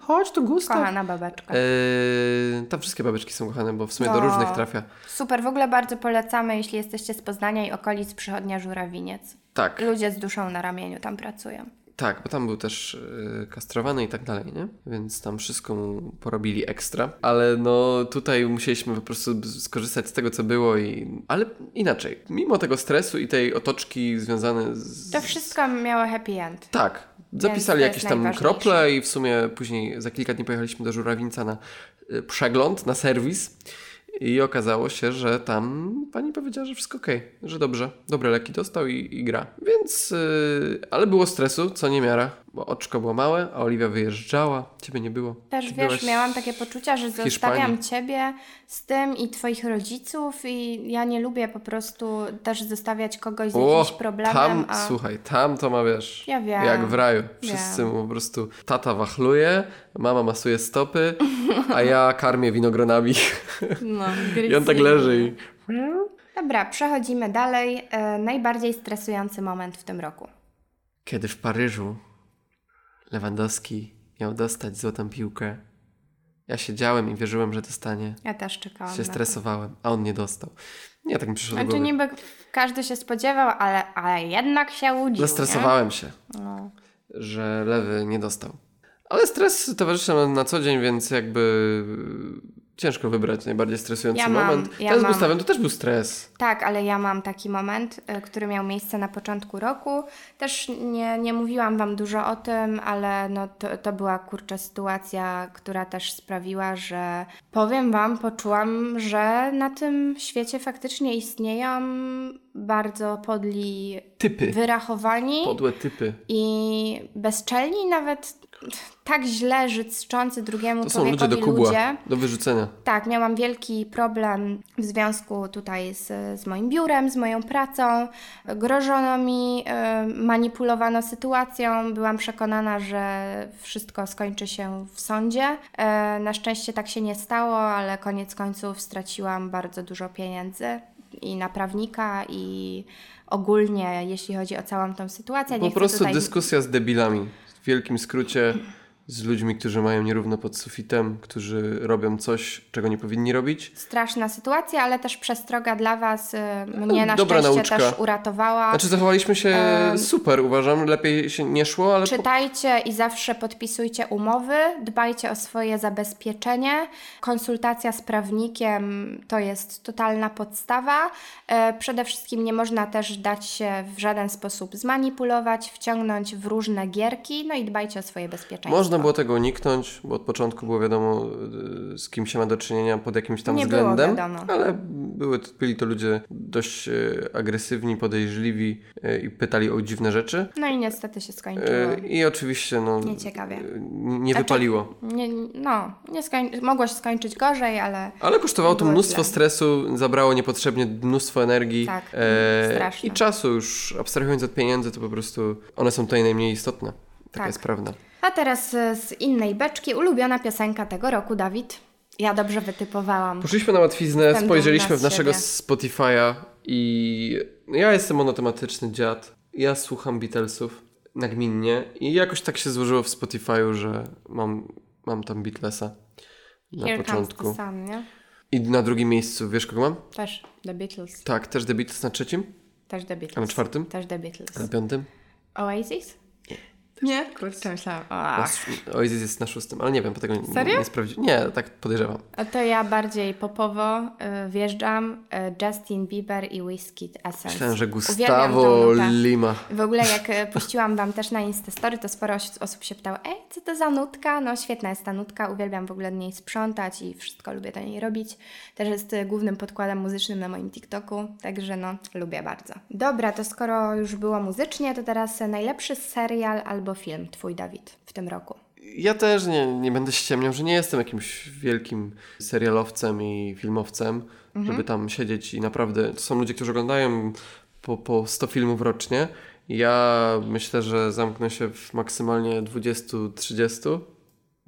Chodź tu Gustaw. Kochana babeczka. Eee, tam wszystkie babeczki są kochane, bo w sumie do No. różnych trafia. Super, w ogóle bardzo polecamy, jeśli jesteście z Poznania i okolic, przychodnia Żurawiniec. Tak, Ludzie z duszą na ramieniu tam pracują. Tak, bo tam był też e, kastrowany i tak dalej, nie? Więc tam wszystko mu porobili ekstra. Ale no tutaj musieliśmy po prostu skorzystać z tego, co było i... Ale inaczej. Mimo tego stresu i tej otoczki związane z... To wszystko miało happy end. Tak. Zapisali jakieś tam krople i w sumie później za kilka dni pojechaliśmy do Żurawińca na y, przegląd, na serwis i okazało się, że tam pani powiedziała, że wszystko okej, że dobrze, dobre leki dostał i, i gra. Więc, yy, ale było stresu, co nie miara, bo oczko było małe, a Oliwia wyjeżdżała, ciebie nie było. Też Ty wiesz, miałam takie poczucia, że zostawiam ciebie z tym i twoich rodziców i ja nie lubię po prostu też zostawiać kogoś z O, jakimś problemem, tam, a słuchaj, tam to ma, wiesz, Ja wiem. jak w raju. Wszyscy Wiem. mu po prostu, tata wachluje, mama masuje stopy, a ja karmię winogronami. no, I on tak leży i... Dobra, przechodzimy dalej. E, najbardziej stresujący moment w tym roku. Kiedy w Paryżu Lewandowski miał dostać złotą piłkę, ja siedziałem i wierzyłem, że dostanie. Ja też czekałam Się stresowałem, a on nie dostał. Nie, tak mi przyszło do Znaczy głowy. niby każdy się spodziewał, ale, ale jednak się łudził, Zestresowałem się? No. że lewy nie dostał. Ale stres towarzyszy nam na co dzień, więc jakby ciężko wybrać najbardziej stresujący Ja mam- moment. ja Ten z mam- Gustawem to też był stres. Tak, ale ja mam taki moment, y, który miał miejsce na początku roku. Też nie, nie mówiłam Wam dużo o tym, ale no to, to była kurczę sytuacja, która też sprawiła, że powiem Wam, poczułam, że na tym świecie faktycznie istnieją bardzo podli, Typy. wyrachowani Podłe typy. i bezczelni, nawet tak źle życzący drugiemu To są ludzie człowiekowi do kubła, ludzie. do wyrzucenia. Tak, miałam wielki problem w związku tutaj z, z moim biurem, z moją pracą. Grożono mi, e, manipulowano sytuacją. Byłam przekonana, że wszystko skończy się w sądzie. E, Na szczęście tak się nie stało, ale koniec końców straciłam bardzo dużo pieniędzy i na prawnika, i ogólnie, jeśli chodzi o całą tą sytuację. Nie Po prostu tutaj... dyskusja z debilami. Wielkim skrócie z ludźmi, którzy mają nierówno pod sufitem, którzy robią coś, czego nie powinni robić. Straszna sytuacja, ale też przestroga dla Was y, mnie na dobra szczęście nauczka. też uratowała. Znaczy zachowaliśmy się super, uważam. Lepiej się nie szło, ale. Czytajcie i zawsze podpisujcie umowy, dbajcie o swoje zabezpieczenie. Konsultacja z prawnikiem to jest totalna podstawa. E, Przede wszystkim nie można też dać się w żaden sposób zmanipulować, wciągnąć w różne gierki, no i dbajcie o swoje bezpieczeństwo. Można było tego uniknąć, bo od początku było wiadomo, y, z kim się ma do czynienia pod jakimś tam Nie względem. wiadomo. Ale były, byli to ludzie dość y, agresywni, podejrzliwi y, i pytali o dziwne rzeczy. No i niestety się skończyło. I oczywiście no, Nieciekawie. nie Znaczy- wypaliło. Nie, no, nie skoń- mogło się skończyć gorzej, ale Ale kosztowało to mnóstwo źle. stresu, zabrało niepotrzebnie mnóstwo energii Tak, e, straszne. i czasu. Już abstrahując od pieniędzy, to po prostu one są tutaj najmniej istotne. Taka Tak. jest prawda. A teraz e, z innej beczki ulubiona piosenka tego roku, Dawid. Ja dobrze wytypowałam. Poszliśmy na łatwiznę, spojrzeliśmy w naszego. Spotify'a i ja jestem monotematyczny dziad. Ja słucham Beatlesów nagminnie i jakoś tak się złożyło w Spotify'u, że mam, mam tam Beatlesa na Here początku. Sun, nie? I na drugim miejscu, wiesz kogo mam? Też The Beatles. Tak, też The Beatles na trzecim, Też The Beatles. a na czwartym, Też The Beatles. a na piątym. Oasis? Nie? Kurczę, myślałam. Oasis jest na szóstym, ale nie wiem, bo tego nie, Serio? nie sprawdziłem. Nie, tak podejrzewam. A to ja bardziej popowo y, wjeżdżam. Y, Justin Bieber i Whiskey Essence. Myślałem, że Gustavo. Lima. W ogóle jak e, puściłam Wam też na Instastory, to sporo os- osób się pytało, ej, co to za nutka? No świetna jest ta nutka, uwielbiam w ogóle od niej sprzątać i wszystko lubię do niej robić. Też jest głównym podkładem muzycznym na moim TikToku, także no, lubię bardzo. Dobra, to skoro już było muzycznie, to teraz najlepszy serial albo film Twój, Dawid, w tym roku. Ja też nie, nie będę ściemniał, że nie jestem jakimś wielkim serialowcem i filmowcem, Mhm. żeby tam siedzieć i naprawdę to są ludzie, którzy oglądają po, po 100 filmów rocznie. Ja myślę, że zamknę się w maksymalnie 20-30.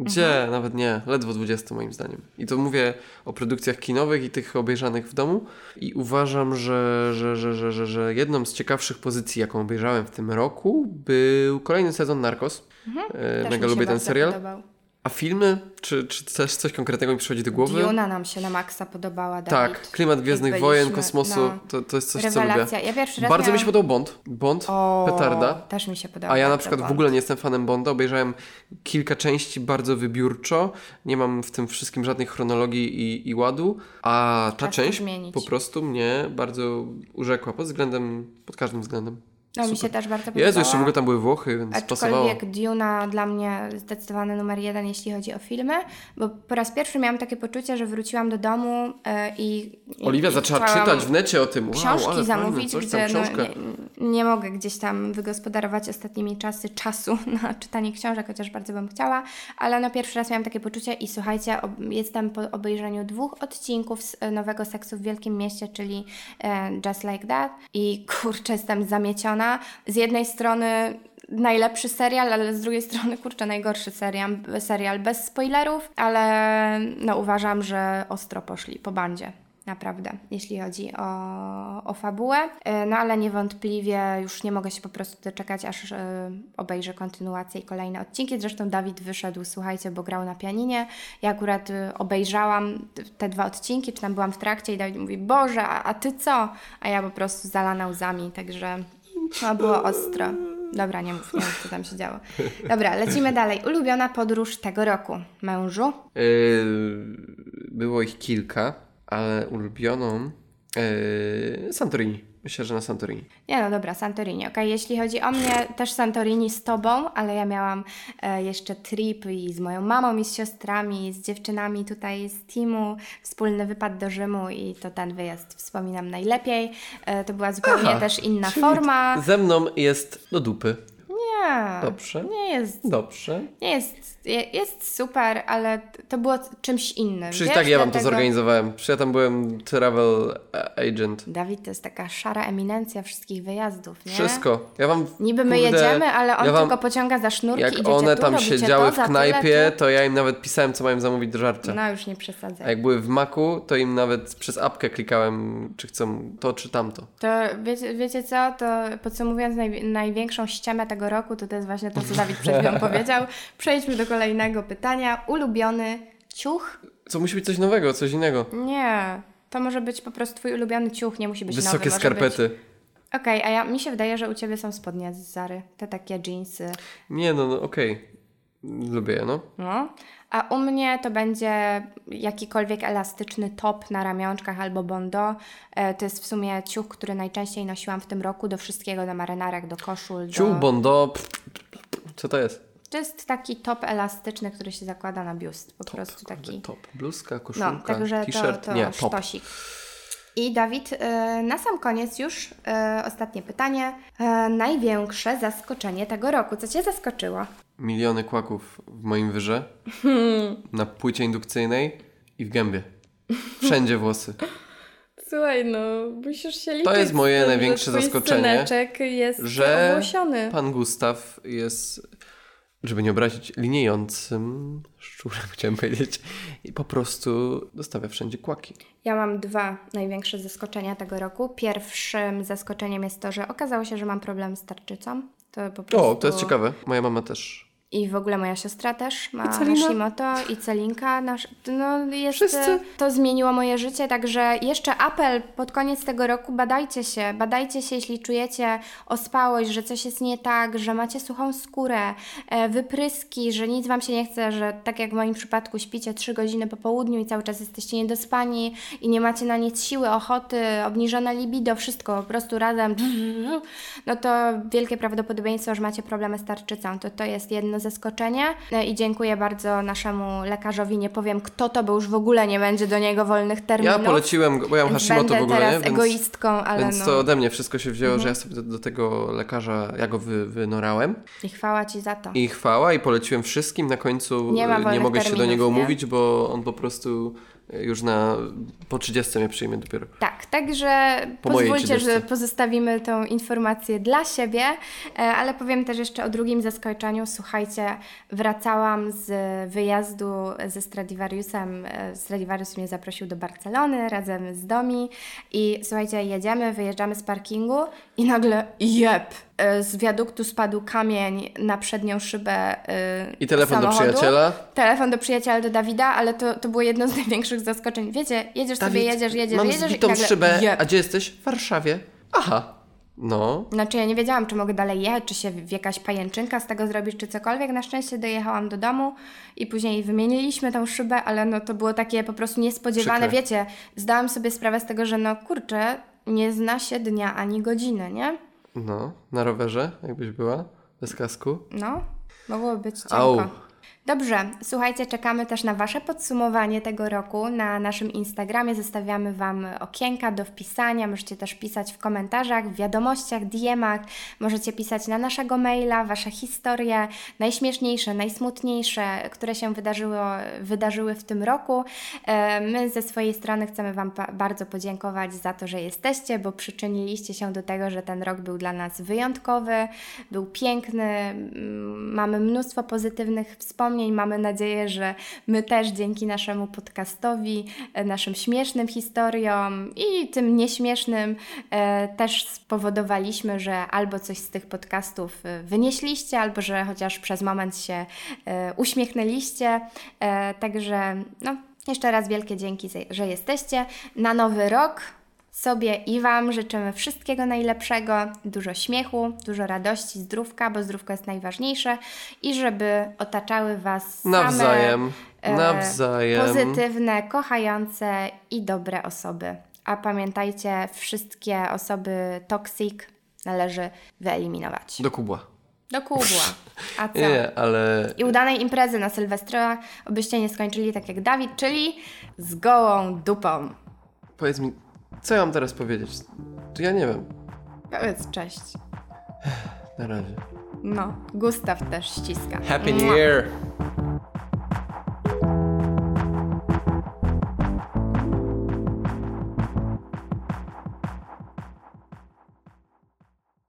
Gdzie? Mhm. Nawet nie, ledwo 20 moim zdaniem. I to mówię o produkcjach kinowych i tych obejrzanych w domu. I uważam, że, że, że, że, że, że jedną z ciekawszych pozycji, jaką obejrzałem w tym roku, był kolejny sezon Narcos. E, Mhm. Też Mega lubię ten serial. Podobał. A filmy? Czy, czy też coś konkretnego mi przychodzi do głowy? Duna nam się na maksa podobała, Dawid. tak, klimat Gwiezdnych Jak Wojen, kosmosu, no. to, to jest coś, co lubię. Rewelacja. Ja pierwszy raz Bardzo mi miałam... się podobał Bond. Bond, O, petarda. Też mi się podobał. A ja na przykład w Bond. ogóle nie jestem fanem Bonda. Obejrzałem kilka części bardzo wybiórczo. Nie mam w tym wszystkim żadnej chronologii i, i ładu. A ta Czas część po prostu mnie bardzo urzekła pod względem, pod każdym względem. No mi Super. się też bardzo podobała. Jezu, jeszcze w ogóle tam były Włochy, więc pasowało. Aczkolwiek Duna dla mnie zdecydowanie numer jeden, jeśli chodzi o filmy, bo po raz pierwszy miałam takie poczucie, że wróciłam do domu e, i... Oliwia i zaczęła czytać w necie o tym. Wow, Książki ale zamówić, fajne, gdzie no, nie, nie mogę gdzieś tam wygospodarować ostatnimi czasy czasu na czytanie książek, chociaż bardzo bym chciała, ale no pierwszy raz miałam takie poczucie i słuchajcie, ob, jestem po obejrzeniu dwóch odcinków z e, nowego Seksu w Wielkim Mieście, czyli e, Just Like That i kurczę, jestem zamieciona. Z jednej strony najlepszy serial, ale z drugiej strony, kurczę, najgorszy serial, serial bez spoilerów, ale no uważam, że ostro poszli po bandzie. Naprawdę, jeśli chodzi o, o fabułę. E, No ale niewątpliwie już nie mogę się po prostu doczekać, aż e, obejrzę kontynuację i kolejne odcinki. Zresztą Dawid wyszedł, słuchajcie, bo grał na pianinie. Ja akurat e, obejrzałam te dwa odcinki, czy tam byłam w trakcie i Dawid mówi, Boże, a, a ty co? A ja po prostu zalana łzami, także no, było ostro. Dobra, nie mów, nie mów, co tam się działo. Dobra, lecimy dalej. Ulubiona podróż tego roku. Mężu? Yy, było ich kilka, ale ulubioną yy, Santorini. Myślę, że na Santorini. Nie, no dobra, Santorini. Okej, jeśli chodzi o mnie, też Santorini z Tobą, ale ja miałam e, jeszcze trip i z moją mamą, i z siostrami, i z dziewczynami tutaj z teamu, wspólny wypad do Rzymu i to ten wyjazd wspominam najlepiej. E, to była zupełnie Aha, też inna forma. Ze mną jest do dupy. Nie, Dobrze. nie jest, Dobrze. nie jest, je- jest super, ale to było czymś innym. Przecież wiesz? tak ja wam to zorganizowałem. Przecież ja tam byłem travel agent. Dawid to jest taka szara eminencja wszystkich wyjazdów, nie? Wszystko. Ja wam. Niby my kurde, jedziemy, ale on ja wam, tylko pociąga za sznurki, Jak one tu, tam siedziały to, w knajpie, to ja im nawet pisałem, co mają zamówić do żarcia. No już nie przesadzaj. A jak były w maku, to im nawet przez apkę klikałem, czy chcą to, czy tamto. To wiecie, wiecie co, to podsumowując naj, największą ściemę tego roku, to to jest właśnie to, co Dawid przed chwilą powiedział. Przejdźmy do kolejnego pytania. Ulubiony ciuch? Co musi być coś nowego, coś innego. Nie. To może być po prostu twój ulubiony ciuch, nie musi być nowy. Wysokie skarpety. Być... Okej, a ja, mi się wydaje, że u Ciebie są spodnie z Zary. Te takie jeansy. Nie, no, no okej. Lubię je, no. No. A u mnie to będzie jakikolwiek elastyczny top na ramionczkach albo bondo. E, to jest w sumie ciuch, który najczęściej nosiłam w tym roku do wszystkiego, do marynarek, do koszul. Ciuch, do... bondo. pff, Co to jest? To jest taki top elastyczny, który się zakłada na biust. Po prostu taki. Top. Bluzka, koszulka, No, także to, t-shirt. to Nie, top. sztosik. I Dawid, e, na sam koniec już e, ostatnie pytanie. Największe zaskoczenie tego roku. Co Cię zaskoczyło? Miliony kłaków w moim wyrze. Na płycie indukcyjnej i w gębie. Wszędzie włosy. Słuchaj, no, musisz się liczyć. To jest moje tym, największe zaskoczenie, jest że obłosiony. Pan Gustaw jest, żeby nie obrazić, liniejącym szczurem, chciałem powiedzieć. I po prostu dostawia wszędzie kłaki. Ja mam dwa największe zaskoczenia tego roku. Pierwszym zaskoczeniem jest to, że okazało się, że mam problem z tarczycą. To po prostu... O, to jest ciekawe. Moja mama też. I w ogóle moja siostra też ma I Celina. Hashimoto i Celinka. Nasz, no jest, Wszyscy. To zmieniło moje życie, także jeszcze apel pod koniec tego roku, badajcie się. Badajcie się, jeśli czujecie ospałość, że coś jest nie tak, że macie suchą skórę, e, wypryski, że nic Wam się nie chce, że tak jak w moim przypadku śpicie 3 godziny po południu i cały czas jesteście niedospani i nie macie na nic siły, ochoty, obniżone libido, wszystko po prostu razem, no to wielkie prawdopodobieństwo, że macie problemy z tarczycą. To to jest jedno zaskoczenie E, i dziękuję bardzo naszemu lekarzowi. Nie powiem kto to, bo już w ogóle nie będzie do niego wolnych terminów. Ja poleciłem, bo ja mam Hashimoto będę w ogóle, teraz nie? Więc, egoistką, ale więc no. to ode mnie wszystko się wzięło, że ja sobie do, do tego lekarza, ja go wy, wynorałem. I chwała Ci za to. I chwała, i poleciłem wszystkim. Na końcu Nie ma nie mogę się do niego nie? umówić, bo on po prostu już na po 30 mnie przyjmie dopiero. Tak, także Po pozwólcie, że pozostawimy tą informację dla siebie, e, ale powiem też jeszcze o drugim zaskoczeniu. Słuchajcie, wracałam z wyjazdu ze Stradivariusem. E, Stradivarius mnie zaprosił do Barcelony razem z Domi i słuchajcie, jedziemy, wyjeżdżamy z parkingu i nagle jeb! e, Z wiaduktu spadł kamień na przednią szybę I telefon do samochodu. przyjaciela. Telefon do przyjaciela, do Dawida, ale to, to było jedno z największych zaskoczeń. Wiecie, jedziesz sobie, Dawid, jedziesz, jedziesz, mam jedziesz zbitą i nagle szybę. A gdzie jesteś? W Warszawie. Aha. No. Znaczy ja nie wiedziałam, czy mogę dalej jechać, czy się w- jakaś pajęczynka z tego zrobić, czy cokolwiek. Na szczęście dojechałam do domu i później wymieniliśmy tą szybę, ale no to było takie po prostu niespodziewane. Przykre. Wiecie, zdałam sobie sprawę z tego, że no kurczę, nie zna się dnia ani godziny, nie? No. Na rowerze, jakbyś była. Bez kasku. No, mogło być cienko. Au. Dobrze, słuchajcie, czekamy też na Wasze podsumowanie tego roku. Na naszym Instagramie zostawiamy Wam okienka do wpisania. Możecie też pisać w komentarzach, w wiadomościach, DM-ach. Możecie pisać na naszego maila Wasze historie, najśmieszniejsze, najsmutniejsze, które się wydarzyło, wydarzyły w tym roku. E, My ze swojej strony chcemy Wam bardzo podziękować za to, że jesteście, bo przyczyniliście się do tego, że ten rok był dla nas wyjątkowy, był piękny. Mamy mnóstwo pozytywnych wspomnień. Mamy nadzieję, że my też dzięki naszemu podcastowi, e, naszym śmiesznym historiom i tym nieśmiesznym e, też spowodowaliśmy, że albo coś z tych podcastów e, wynieśliście, albo że chociaż przez moment się uśmiechnęliście. Także no, jeszcze raz wielkie dzięki, że jesteście. Na nowy rok Sobie i Wam życzymy wszystkiego najlepszego, dużo śmiechu, dużo radości, zdrówka, bo zdrówko jest najważniejsze i żeby otaczały Was same Nawzajem. e, Nawzajem. pozytywne, kochające i dobre osoby. A pamiętajcie, wszystkie osoby toxic należy wyeliminować. Do kubła. Do kubła. A co? Nie, nie, ale I udanej imprezy na Sylwestra, obyście nie skończyli tak jak Dawid, czyli z gołą dupą. powiedz mi, co ja mam teraz powiedzieć? To ja nie wiem. Powiedz cześć. Na razie. No, Gustaw też ściska. Happy. New Year!